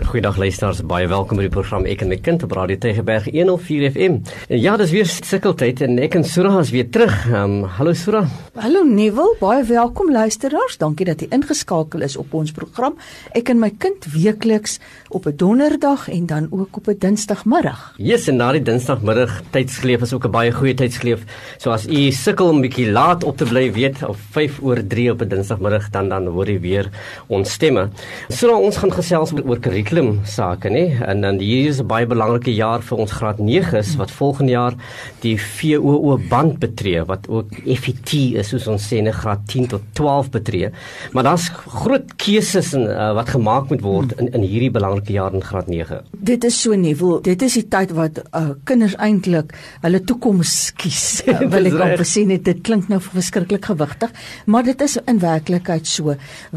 Goeiedag luisters, baie welkom by die program Ek en my kind op Radio Tegeberg 104 FM. En ja, dis weer sukkeltyd en ek en Sura is weer terug. Um, hallo Sura. Hallo Neville, baie welkom luisteraars. Dankie dat jy ingeskakel is op ons program Ek en my kind weekliks op 'n donderdag en dan ook op 'n dinsdagmiddag. Yes, en na die dinsdagmiddag tydskleef is ook 'n baie goeie tydskleef. So as u sukkel om bietjie laat op te bly, weet of 5 oor 3 op 'n dinsdagmiddag dan dan hoor jy weer ons stemme. Sura, ons gaan gesels oor kurrikulum kurrikulum sake nê? En dan hier is 'n baie belangrike jaar vir ons graad 9s wat volgende jaar die VOO band betree wat ook FET is soos ons sê in graad 10 tot 12 betree. Maar daar's groot keuses en uh, wat gemaak moet word in in hierdie belangrike jaar in graad 9 dit is so nie wil dit is die tyd wat uh, kinders eintlik hulle toekoms kies uh, wil ek amper sê net dit klink nou verskriklik gewigtig maar dit is in werklikheid so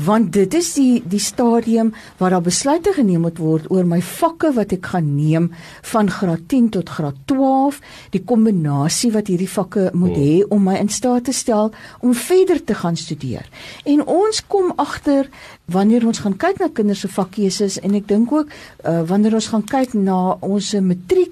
want dit is die die stadium waar daar besluite geneem moet word oor my vakke wat ek gaan neem van graad 10 tot graad 12, die kombinasie wat hierdie vakke moet hê om my in staat te stel om verder te gaan studeer. En ons kom agter wanneer ons gaan kyk na kinders se vakkeuses en ek dink ook uh, wanneer ons gaan kyk na ons matriek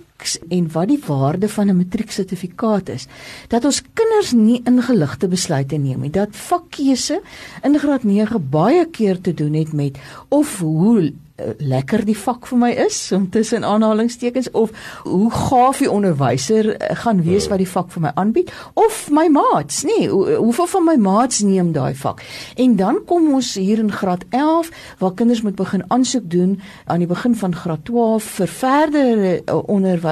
en wat die waarde van 'n matrieksertifikaat is dat ons kinders nie ingeligte besluite neem nie dat vakkeuse in graad 9 baie keer te doen het met of hoe Eh, lekker die vak vir my is om tussen aanhalingstekens of hoe gaaf die onderwyser eh, gaan wees wat die vak vir my aanbied of my maats nê hoe, hoeveel van my maats neem daai vak. En dan kom ons hier in graad 11 waar kinders moet begin aansoek doen aan die begin van graad 12 vir verdere uh,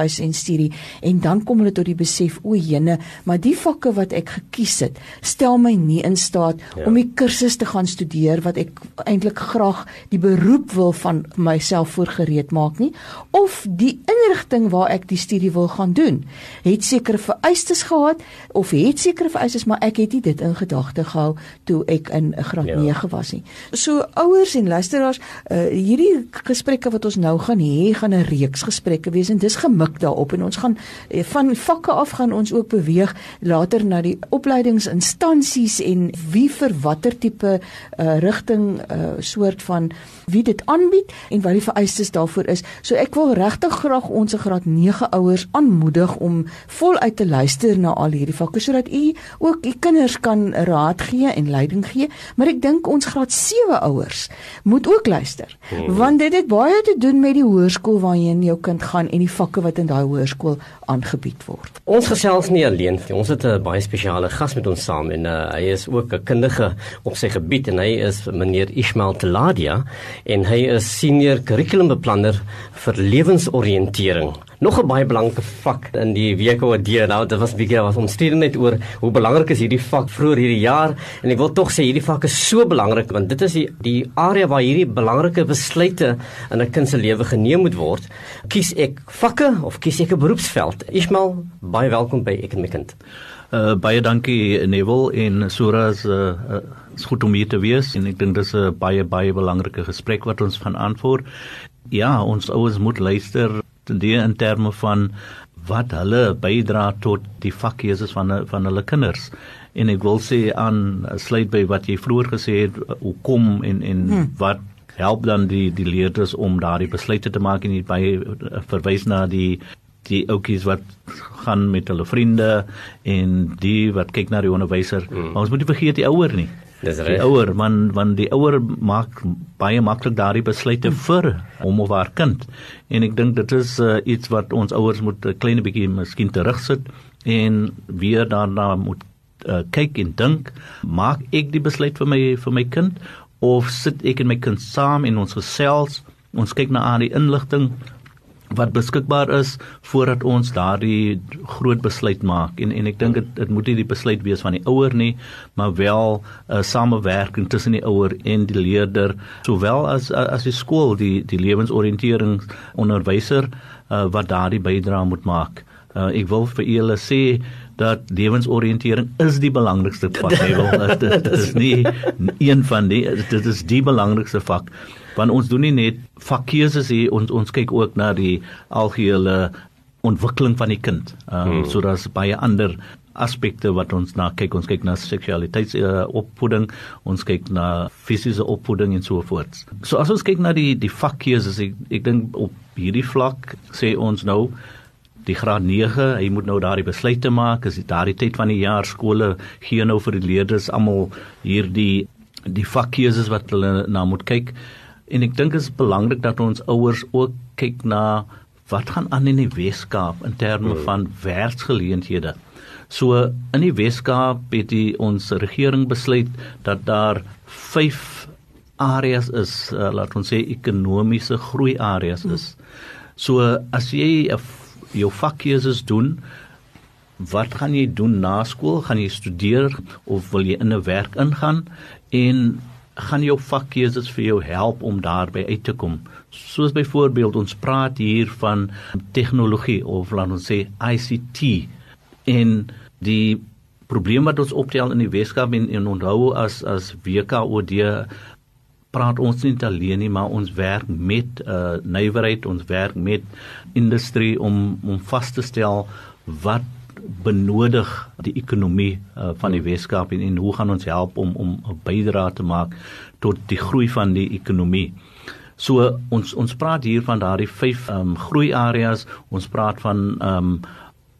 onderwys en studie en dan kom hulle tot die besef o jene maar die vakke wat ek gekies het stel my nie in staat ja. om die kursus te gaan studeer wat ek eintlik graag die beroep wil van myself voorgereed maak nie of die inrigting waar ek die studie wil gaan doen het sekere vereistes gehad of het sekere vereistes maar ek het nie dit in gedagte gehou toe ek in graad ja. 9 was nie so ouers en luisteraars uh, hierdie gesprekke wat ons nou gaan hê gaan 'n reeks gesprekke wees en dis gemik daarop en ons gaan uh, van vakke af gaan ons ook beweeg later na die opleidingsinstansies en wie vir watter tipe uh, rigting uh, soort van wie dit aanbied en wat die vereistes daarvoor is. So ek wil regtig graag ons graad 9 ouers aanmoedig om voluit te luister na al hierdie vakke sodat u ook u kinders kan raad gee en leiding gee, maar ek dink ons graad 7 ouers moet ook luister. Hmm. Want dit het baie te doen met die hoërskool waarheen jou kind gaan en die vakke wat in daai hoërskool aangebied word. Ons gesels nie alleen nie. Ons het 'n baie spesiale gas met ons saam en uh, hy is ook 'n kundige op sy gebied en hy is meneer Ismail Teladia en hy is senior kurrikulumbeplanner vir lewensoriëntering. Nog 'n baie belangrike vak in die WKOD. Nou, dit was 'n bietjie was omstrede net oor hoe belangrik is hierdie vak vroeër hierdie jaar en ek wil tog sê hierdie vak is so belangrik want dit is die die area waar hierdie belangrike besluite in 'n kind se lewe geneem moet word. Kies ek vakke of kies ek 'n beroepsveld? Ismail, baie welkom by Ek en my kind. Uh, baie dankie Neville en Suras uh, uh, is goed om hier te wees en ek dink dis 'n baie baie belangrike gesprek wat ons gaan aanvoer. Ja, ons ouers moet luister die in terme van wat hulle bydra tot die vakkeuses van van hulle kinders. En ek wil sê aan sluit by wat jy vroeër gesê het, hoe kom en en hmm. wat help dan die die leerders om daardie besluite te maak en by verwys na die die ouetjies wat gaan met hulle vriende en die wat kyk na die onderwyser. Hmm. Maar ons moet nie vergeet die ouer nie. Dis reg. Die ouer man want die ouer maak baie maklik daardie besluite hmm. vir hom of haar kind. En ek dink dit is uh, iets wat ons ouers moet 'n klein bietjie miskien terugsit en weer daarna moet uh, kyk en dink, maak ek die besluit vir my vir my kind of sit ek en my kind saam en ons gesels, ons kyk na al die inligting wat beskikbaar is voordat ons daardie groot besluit maak. En en ek dink dit dit moet nie die besluit wees van die ouer nie maar wel 'n uh, samewerking tussen die ouer en die leerder sowel as as die skool die die lewensoriëntering onderwyser uh, wat daardie bydrae moet maak. Uh, ek wil vir julle sê dat lewensoriëntering is die belangrikste vak. Jy wil dit is nie een van die dit is die belangrikste vak want ons doen nie net vakkeuses hier ons ons kyk ook na die algehele ontwikkeling van die kind. Ehm um, hmm. so daar's baie ander aspekte wat ons na kyk ons kyk na seksualiteits uh, opvoeding ons kyk na fisiese opvoeding en so voort. So as ons kyk na die die vakkeuses ek ek dink op hierdie vlak sê ons nou die graad 9 hy moet nou daardie besluite maak as dit daardie tyd van die jaar skole gee nou vir die leerders almal hierdie die vakkeuses wat hulle na moet kyk en ek dink dit is belangrik dat ons ouers ook kyk na wat gaan aan in die Weskaap in terme hmm. van werksgeleenthede. So in die Weskaap het die ons regering besluit dat daar 5 areas is, uh, laat ons sê ekonomiese groei areas is. So as jy jou vakkeuses doen, wat gaan jy doen na skool? Gaan jy studeer of wil jy in 'n werk ingaan en gaan jou vakkeuses vir jou help om daarby uit te kom? Soos byvoorbeeld ons praat hier van tegnologie of laat ons sê ICT en die probleem wat ons optel in die Weskaap en, en onthou as as WKOD praat ons nie alleen nie maar ons werk met uh nywerheid ons werk met industrie om om vas te stel wat benodig die ekonomie uh, van die Weskaap en, en hoe gaan ons help om om 'n bydrae te maak tot die groei van die ekonomie. So ons ons praat hier van daardie vyf ehm um, groei areas. Ons praat van ehm um,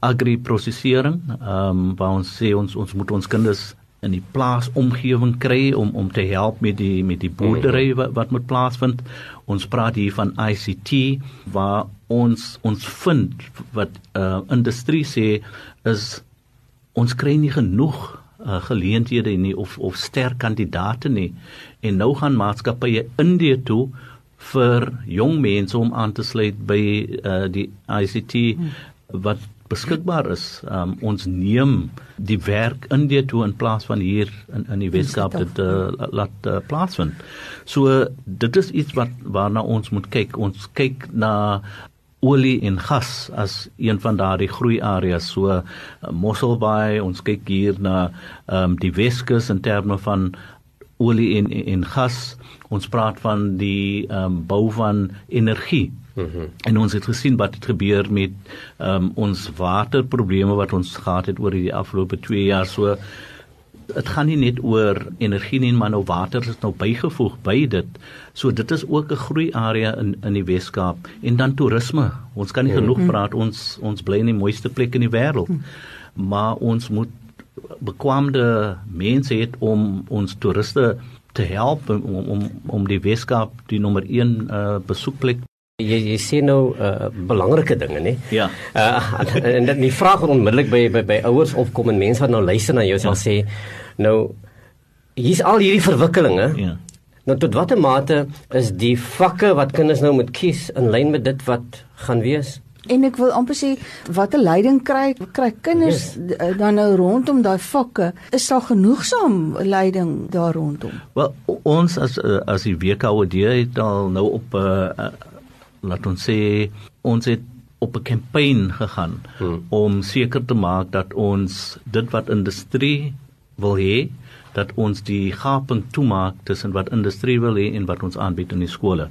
agri-prosesering, ehm um, waar ons sê ons ons moet ons kinders in die plaas omgewing kry om om te help met die met die boerdery wat, wat moet plaasvind. Ons praat hier van ICT waar ons ons vind wat uh industrie sê is ons kry nie genoeg uh, geleenthede nie of of sterk kandidate nie. En nou gaan maatskappye Indië toe vir jong mense om aan te sluit by uh die ICT wat beskikbaar is. Um, ons neem die werk in die toe in plaas van hier in in die Weskaap dit uh, laat uh, plaasvind. So dit is iets wat waarna ons moet kyk. Ons kyk na olie en gas as een van daardie groei areas so uh, Mosselbaai ons kyk hier na um, die Weskus in terme van olie en en gas ons praat van die um, bou van energie Mm -hmm. En ons het gesien wat het gebeur met um, ons waterprobleme wat ons gehad het oor die afgelope 2 jaar. So dit gaan nie net oor energie nie, maar nou water is nou bygevoeg by dit. So dit is ook 'n groei area in in die Weskaap en dan toerisme. Ons kan nie mm genoeg praat ons ons bly in die mooiste plek in die wêreld. Mm -hmm. Maar ons moet bekwame mense hê om ons toeriste te help om om om die Weskaap die nommer 1 uh, besoekplek jy jy sê nou uh, belangrike dinge nê ja uh, en dit die vraag onmiddellik by by, by ouers opkom en mense wat nou luister na jou ja. sal sê nou hier's al hierdie verwikkelinge ja nou tot watter mate is die vakke wat kinders nou moet kies in lyn met dit wat gaan wees En ek wil amper sê watter leiding kry kry kinders yes. dan nou rondom daai vakke is daar genoegsaam leiding daar rondom. Wel ons as as die WKOD het al nou op 'n uh, uh, laat ons sê ons het op 'n kampanje gegaan hmm. om seker te maak dat ons dit wat industrie wil hê dat ons die gaping toemaak tussen wat industrie wil hê en wat ons aanbied in die skole.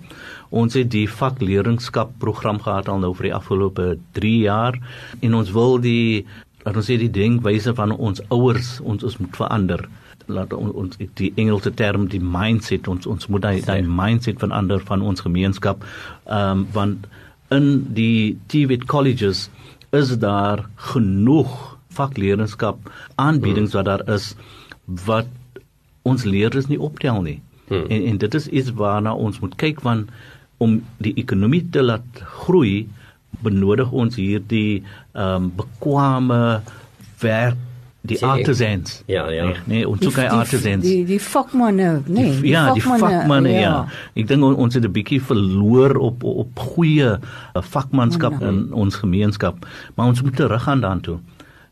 Ons het die vakleerlingskap program gehad al nou vir die afgelope 3 jaar en ons wil die laat ons sê die denkwyse van ons ouers ons ons moet verander laat ons, ons die Engelse term die mindset ons ons moet daai daai mindset van ander van ons gemeenskap ehm um, want in die TVET colleges is daar genoeg vakleerlingskap aanbiedings hmm. wat daar is wat ons leerders nie optel nie hmm. en en dit is iets waarna ons moet kyk van om die ekonomie te laat groei benodig ons hierdie ehm um, bekwame werk die Sê, artisans. Ja, ja. Nee, nee ons soek hy artisans. Die die vakmanne, nee. Die, ja, die vakmanne, ja. ja. Ek dink on, ons het 'n bietjie verloor op op goeie uh, vakmanskap ja. in ons gemeenskap, maar ons moet teruggaan daartoe.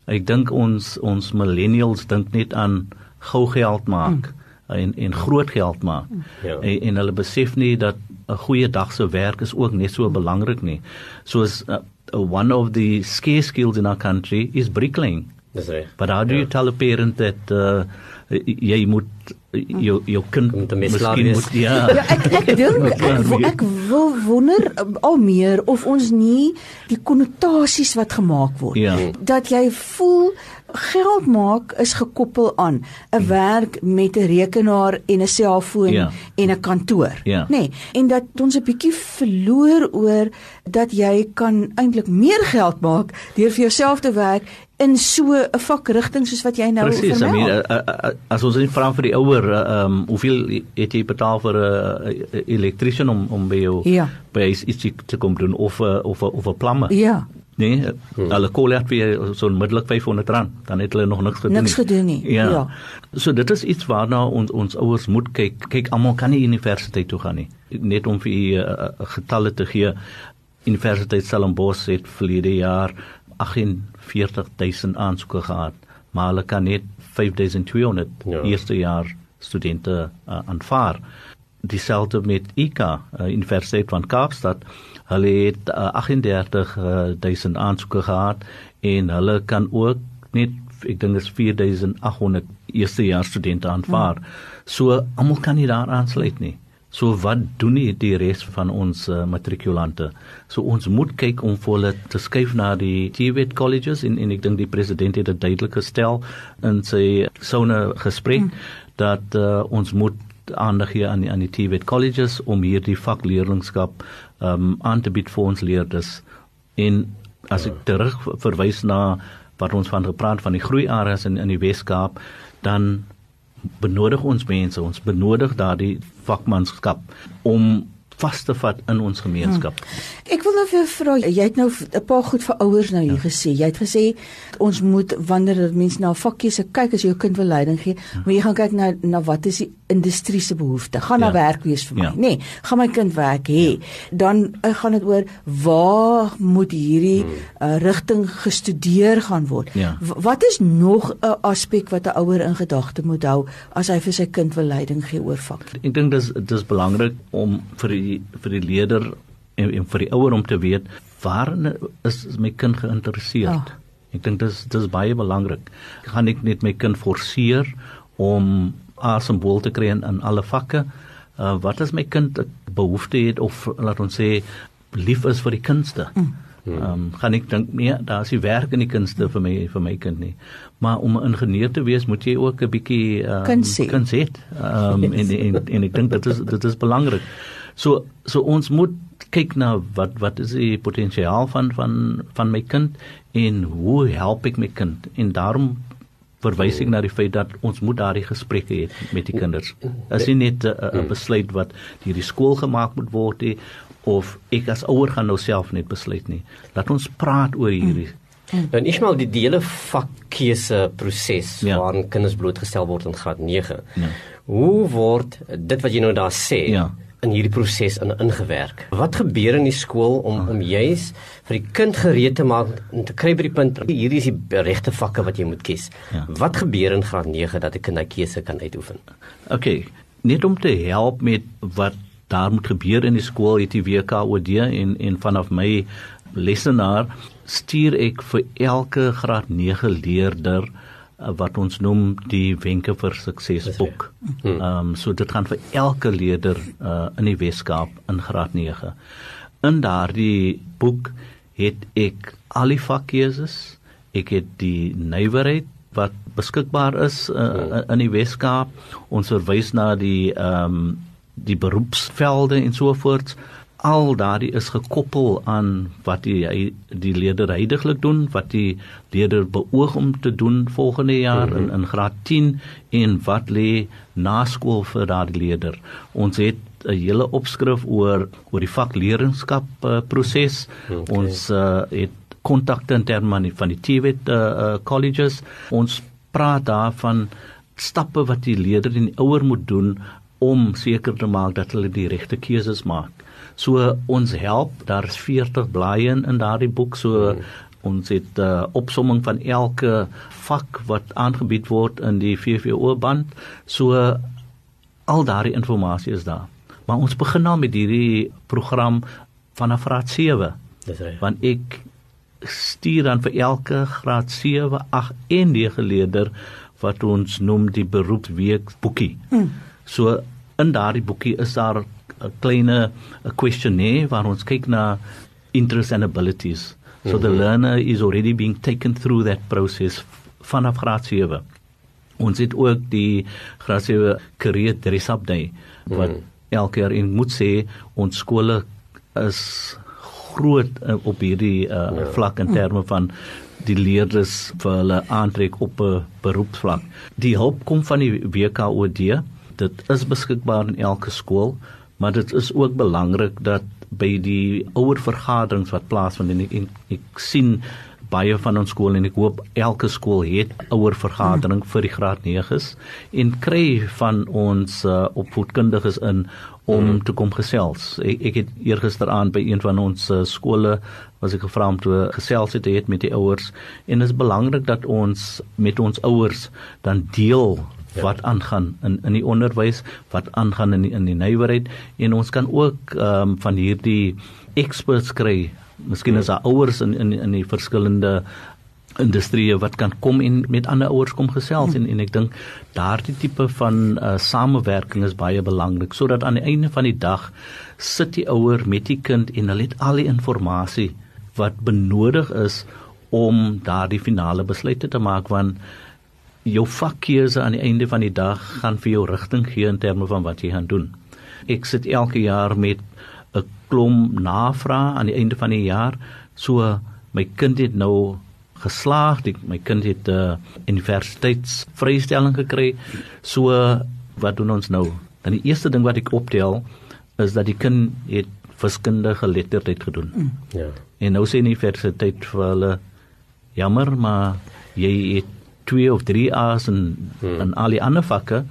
Ek dink ons ons millennials dink net aan gou geld maak mm. en en groot geld maak. Ja. En, en hulle besef nie dat 'n goeie dag se werk is ook net so belangrik nie. Soos uh, one of the scarce skills in our country is bricklaying. Dis reg. But how do ja. you tell a parent that uh, jy moet jou jou kind miskien moet ja. ja ek ek dink ek, ek wil wonder um, al meer of ons nie die konnotasies wat gemaak word ja. dat jy voel geld maak is gekoppel aan 'n werk met 'n rekenaar en 'n selfoon Ja. en 'n kantoor, Ja. nê? Nee, en dat ons 'n bietjie verloor oor dat jy kan eintlik meer geld maak deur vir jouself te werk in so 'n vakrigting soos wat jy nou Presies, I vermeld. mean, uh, uh, uh, as ons net vra vir die ouer, uh, um, hoeveel het jy betaal vir 'n uh, elektriesien om om by jou Ja. by iets te kom doen of of of 'n plammer? Ja, Nee, hmm. hulle kol het vir so onmiddellik 500 rand, dan het hulle nog niks gedoen Niks gedoen nie, Ja. ja. So dit is iets waarna ons ons ouers moet kyk. Kyk, almal kan nie universiteit toe gaan nie. Net om vir u uh, getalle te gee. Universiteit Stellenbosch het verlede jaar 48000 aansoeke gehad, maar hulle kan net 5200 Ja. eerste jaar studente uh, aanvaar. Dieselfde met IK, uh, Universiteit van Kaapstad. Hulle het uh, 38000 aansoeke gehad en hulle kan ook net ek dink is 4800 eerstejaars studente aanvaar. Hmm. So almal kan nie daar aansluit nie. So wat doen nie die res van ons uh, matrikulante? So ons moet kyk om vir hulle te skuif na die TVET colleges en en ek dink die president het dit duidelik gestel in sy sone gesprek hmm. dat uh, ons moet aandag gee aan die, aan die TVET colleges om hierdie vakleerlingskap um, aan te bied vir ons leerders. En as ek terug verwys na wat ons van gepraat van die groeiareas in in die Wes-Kaap, dan benodig ons mense, ons benodig daardie vakmanskap om vas te vat in ons gemeenskap. Hmm. Ek wil nou vir vra, jy het nou 'n paar goed vir ouers nou hier ja. gesê. Jy het gesê ons moet wanneer mense na 'n vakkeuse kyk as jy jou kind wil leiding gee, ja. moet jy gaan kyk na na wat is die industrie se behoefte. Gaan ja. na werk wees vir my, ja. nê? Nee, gaan my kind werk hê. Ja. Dan uh, gaan dit oor waar moet hierdie uh, rigting gestudeer gaan word. Ja. Wat is nog 'n aspek wat 'n ouer in gedagte moet hou as hy vir sy kind wil leiding gee oor vak? Ek dink dis dis belangrik om vir die vir die leerder en, en vir die ouer om te weet waarin is my kind geïnteresseerd. Ja. Ek dink dis dis baie belangrik. Gaan ek net my kind forceer om asemboel te kry in, in alle vakke? Uh, wat as my kind 'n behoefte het of laat ons sê lief is vir die kunste? Mm. Ehm um, gaan ek dink nee, daar is die werk in die kunste vir my vir my kind nie. Maar om 'n ingenieur te wees, moet jy ook 'n bietjie um, kuns hê. Ehm um, en, en en ek dink dit is dit is belangrik. So so ons moet kyk na wat wat is die potensiaal van van van my kind en hoe help ek my kind? En daarom verwys ek na die feit dat ons moet daardie gesprekke hê met die kinders. As nie net 'n besluit wat deur die skool gemaak moet word nie of ek as ouer gaan nou self net besluit nie. Laat ons praat oor hierdie. Dan Ismail die die hele vakkeuse proses ja. waarin kinders blootgestel word in graad 9. Ja. Hoe word dit wat jy nou daar sê Ja. In hierdie proses in ingewerk? Wat gebeur in die skool om om juis vir die kind gereed te maak om te kry by die punt hierdie is die regte vakke wat jy moet kies. Ja. Wat gebeur in graad 9 dat 'n kind daai keuse kan uitoefen? OK, net om te help met wat daar moet gebeur in die skool het die WKOD en en vanaf my lesenaar stuur ek vir elke graad 9 leerder wat ons noem die wenke vir sukses boek. Ehm um, so dit gaan vir elke leerder uh, in die Weskaap in graad 9. In daardie boek het ek al die vakkeuses, ek het die nywerheid wat beskikbaar is uh, in die Weskaap. Ons verwys na die ehm um, die beroepsvelde en so voort. Al daardie is gekoppel aan wat die die leerder heidaglik doen, wat die leerder beoog om te doen volgende jaar mm -hmm. in in graad 10 en wat lê na skool vir daardie leerder. Ons het 'n hele opskrif oor oor die vakleerlingskap uh, proses. Okay. Ons uh, het kontakte in terme van die, van die TVET uh, uh, colleges. Ons praat daarvan stappe wat die leerder en die ouer moet doen om seker te maak dat hulle die regte keuses maak. So ons help, daar is 40 blaaie in, in daardie boek so hmm. ons het 'n uh, opsomming van elke vak wat aangebied word in die VVO band. So al daardie inligting is daar. Maar ons begin nou met hierdie program vanaf graad 7 Dis reg. want ek stuur dan vir elke graad 7, 8 en 9 leerder wat ons noem die beroepsweek boekie. Hmm. So in daardie boekie is daar 'n kleine 'n questionnaire waar ons kyk na interests and abilities. So mm -hmm. the learner is already being taken through that process vanaf graad 7. Ons het ook die graad 7 career dress up day wat mm. elke jaar en moet sê ons skole is groot uh, op hierdie uh, ja. vlak in terme van die leerders vir hulle aantrek op 'n beroepsvlak. Die hulp kom van die WKOD. Dit is beskikbaar in elke skool, maar dit is ook belangrik dat by die ouer vergaderings wat plaasvind en ek, ek, ek sien baie van ons skole en ek hoop elke skool het ouer vergadering vir die graad 9s en kry van ons uh, opvoedkundiges in om hmm. te kom gesels. Ek ek het eergisteraand by een van ons uh, skole was ek gevra om te gesels het, het met die ouers en dit is belangrik dat ons met ons ouers dan deel ja. wat aangaan in in die onderwys, wat aangaan in die, in die nywerheid en ons kan ook ehm um, van hierdie experts kry. Miskien is daar ouers in in in die verskillende industrie wat kan kom en met ander ouers kom gesels en en ek dink daardie tipe van uh, samewerking is baie belangrik sodat aan die einde van die dag sit die ouer met die kind en hulle het al die inligting wat benodig is om daardie finale besluite te maak want jou vakkeuse aan die einde van die dag gaan vir jou rigting gee in terme van wat jy gaan doen. Ek sit elke jaar met 'n klomp navrae aan die einde van die jaar so my kind het nou geslaag. Die, my kind het 'n uh, universiteitsvrystelling gekry. So wat doen ons nou? Dan die eerste ding wat ek optel is dat die kind het wiskundige geletterdheid gedoen. Mm. Ja. En nou sê die universiteit vir hulle jammer, maar jy het 2 of 3 A's in mm. in al die ander vakke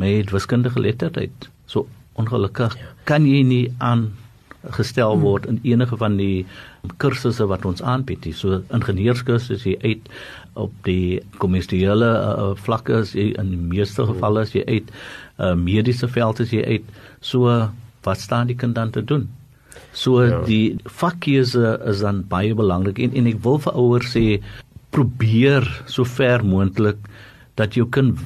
met wiskundige geletterdheid. So ongelukkig ja. kan jy nie aan gestel hmm. word in enige van die kursusse wat ons aanbied. So ingenieurskursusse jy uit op die kommersiële uh, vlakke is jy in die meeste hmm. gevalle as jy uit uh, mediese veld is jy uit. So wat staan die kind dan te doen? So ja. die vakkeuse is dan baie belangrik en en ek wil vir ouers sê probeer so ver moontlik dat jou kind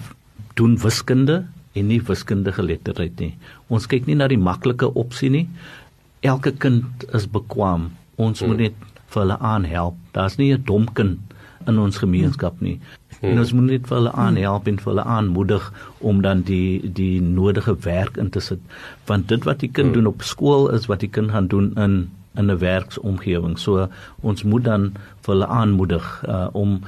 doen wiskunde en nie wiskundige letterheid nie. Ons kyk nie na die maklike opsie nie elke kind is bekwam. Ons hmm. moet net vir hulle aanhelp. Daar's nie 'n dom kind in ons gemeenskap nie. Hmm. En ons moet net vir hulle aanhelp en vir hulle aanmoedig om dan die die nodige werk in te sit. Want dit wat die kind hmm. doen op skool is wat die kind gaan doen in in 'n werksomgewing. So ons moet dan vir hulle aanmoedig uh, om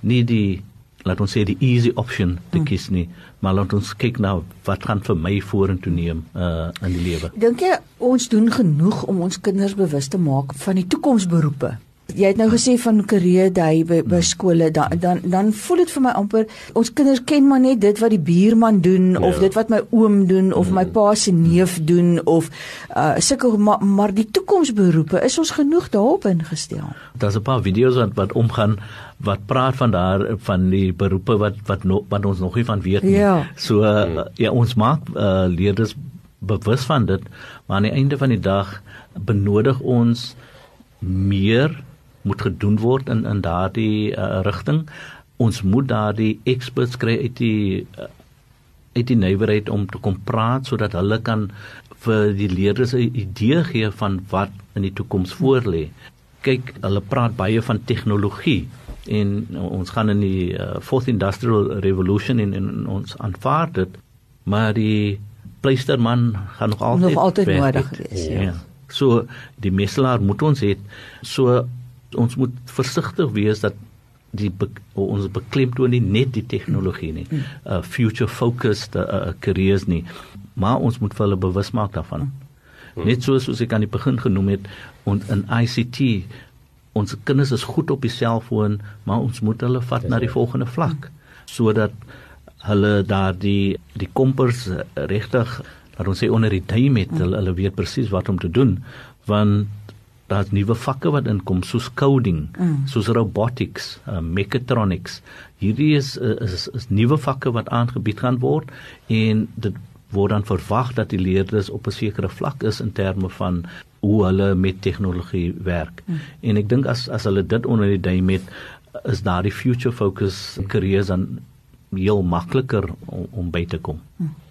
nie die laat ons sê die easy option te hmm. kies nie, maar laat ons kyk na wat gaan vir my vorentoe neem uh in die lewe. Dink jy ons doen genoeg om ons kinders bewus te maak van die toekomsberoepe? Jy het nou gesê van karee daai by, by skole dan dan dan voel dit vir my amper ons kinders ken maar net dit wat die buurman doen ja. of dit wat my oom doen of mm. my pa se neef doen of uh sulke maar, maar die toekomsberoepe is ons genoeg daarop ingestel. Daar's 'n paar video's wat wat omgaan wat praat van daar van die beroepe wat wat no, wat ons nog nie van weet nie. Ja. So uh, ja ons maak uh, leerders bewus van dit maar aan die einde van die dag benodig ons meer moet gedoen word in in daardie uh, rigting. Ons moet daardie experts kry uit die uh, uit die nywerheid om te kom praat sodat hulle kan vir die leerders 'n idee gee van wat in die toekoms voorlê. Kyk, hulle praat baie van tegnologie en ons gaan in die uh, fourth industrial revolution in, in ons aanvaar dit, maar die pleisterman gaan nog altyd nog altyd nodig wees. Ja. ja. So die messelaar moet ons het so ons moet versigtig wees dat die be, ons beklemtoon nie net die tegnologie nie hmm. uh, future focused uh, uh, careers nie maar ons moet hulle bewus maak daarvan hmm. net soos soos ek aan die begin genoem het ons in ICT ons kinders is goed op die selfoon maar ons moet hulle vat na die volgende vlak sodat hulle daar die die kompers uh, regtig dat ons sê onder die duim het hulle, hulle weet presies wat om te doen want daar's nuwe vakke wat inkom soos coding, mm. soos robotics, uh, mechatronics. Hierdie is is, is nuwe vakke wat aangebied gaan word en dit word dan verwag dat die leerders op 'n sekere vlak is in terme van hoe hulle met tegnologie werk. Mm. En ek dink as as hulle dit onder die duim het is daar die future focus careers dan heel makliker om, om by te kom.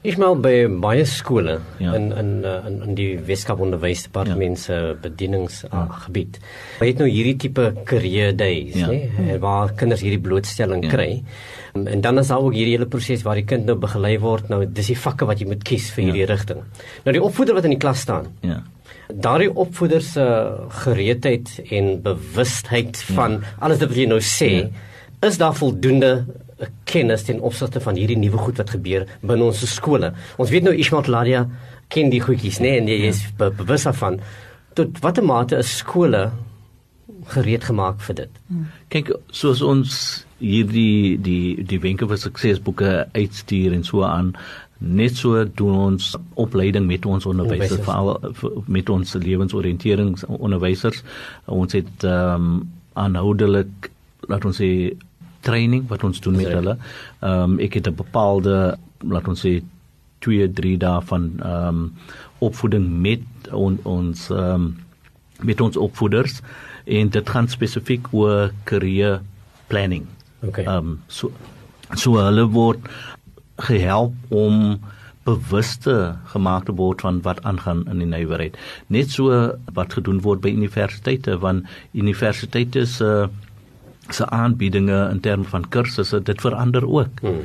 Ek maar by baie skole Ja. in in uh, in in die Weskaap Onderwysdepartement se ja. bedieningsgebied. Jy het nou hierdie tipe career days, Ja. nê, nee, waar kinders hierdie blootstelling Ja. kry. Um, En dan is daar ook hierdie hele proses waar die kind nou begelei word. Nou dis die vakke wat jy moet kies vir Ja. hierdie rigting. Nou die opvoeder wat in die klas staan, Ja. daardie opvoeder se gereedheid en bewustheid van alles wat jy nou sê, is daar voldoende eh, kennis ten opsigte van hierdie nuwe goed wat gebeur binne ons skole. Ons weet nou Ismail Ladia ken die goedjies, nê, nee, en jy is be bewus daarvan. Tot watter mate is skole gereed gemaak vir dit? Kyk, soos ons hierdie die die wenke vir suksesboeke uitstuur en so aan, net so doen ons opleiding met ons onderwysers, Onderwysers. veral v- met ons lewensoriënteringsonderwysers. Ons het ehm um, aanhoudelik laat ons sê training wat ons doen met Reg. hulle. Ehm um, ek het 'n bepaalde laat ons sê 2 3 dae van ehm um, opvoeding met on, ons ehm um, met ons opvoeders en dit gaan spesifiek oor career planning. Okay. Ehm um, so so hulle word gehelp om bewuste gemaak te word van wat aangaan in die nywerheid. Net so wat gedoen word by universiteite want universiteite se se aanbiedinge in terme van kursusse dit verander ook. Hmm.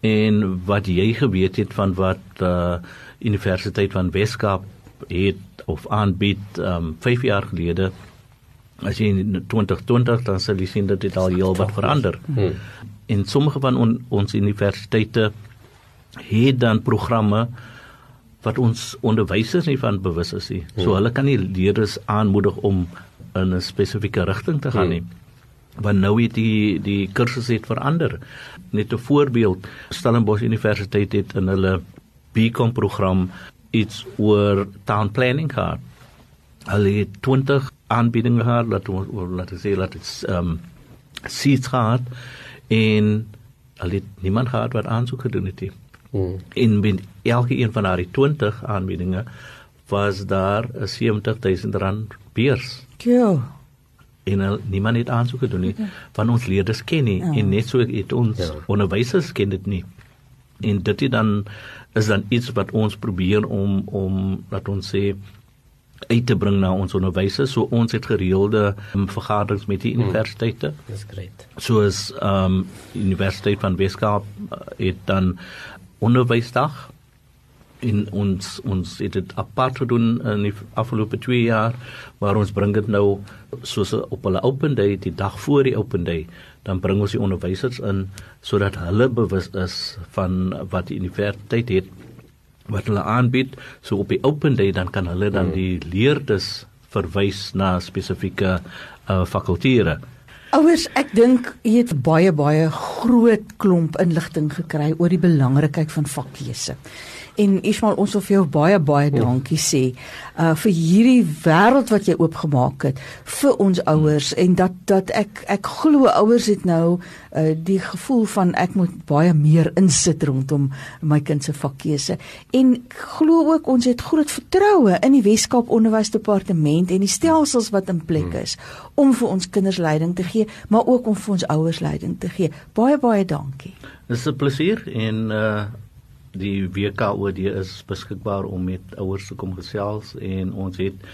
En wat jy geweet het van wat uh Universiteit van Weskaap het of aanbied um 5 jaar gelede as jy in 2020 dan sal jy sien dat dit al heel wat verander. Hmm. En sommige van on, ons universiteite het dan programme wat ons onderwysers nie van bewus is nie. So hulle kan nie leerders aanmoedig om in 'n spesifieke rigting te gaan nie. Want nou het die die kursus het verander. Net 'n voorbeeld, Stellenbosch Universiteit het in hulle BCom program iets oor town planning gehad. Hulle het 20 aanbiedinge gehad, laat ons laat ons sê laat dit ehm um, seats gehad en hulle het niemand gehad wat aansoek gedoen het nie. Hmm. En met elke een van daardie 20 aanbiedinge was daar 'n 70000 rand beurs Ja. En hulle, niemand het aansoek gedoen nie van ons leerders ken nie Ja. en net so het ons Ja. onderwysers ken dit nie. En dit is dan is dan iets wat ons probeer om om laat ons sê uit te bring na ons onderwysers so ons het gereelde um, vergaderings met die universiteite Dis great. soos ehm um, Universiteit van Weskaap uh, het dan onderwysdag in ons ons het dit apart gedoen in die afgelope 2 jaar waar ons bring dit nou soos op hulle open day die dag voor die open day dan bring ons die onderwysers in sodat hulle bewus is van wat die universiteit het wat hulle aanbied. So op die open day dan kan hulle dan die leerders verwys na spesifieke uh, fakulteite Ouers, ek dink jy het baie baie groot klomp inligting gekry oor die belangrikheid van vakkeuse. En Ismail, ons wil vir jou baie baie dankie sê uh vir hierdie wêreld wat jy oopgemaak het vir ons ouers en dat dat ek ek glo ouers het nou uh die gevoel van ek moet baie meer insit rondom my kind se vakkeuse. En glo ook ons het groot vertroue in die Weskaap Onderwysdepartement en die stelsels wat in plek is om vir ons kinders leiding te gee, maar ook om vir ons ouers leiding te gee. Baie baie dankie. Dis 'n plesier en uh die WKOD is beskikbaar om met ouers te kom gesels en ons het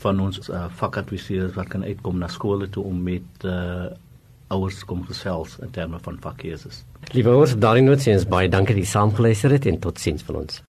van ons uh, vakadviseurs wat kan uitkom na skole toe om met uh ouers te kom gesels in terme van vakkeuses. Liewe ouers, noot sê ons baie dankie dat jy saamgeluister het en totsiens van ons.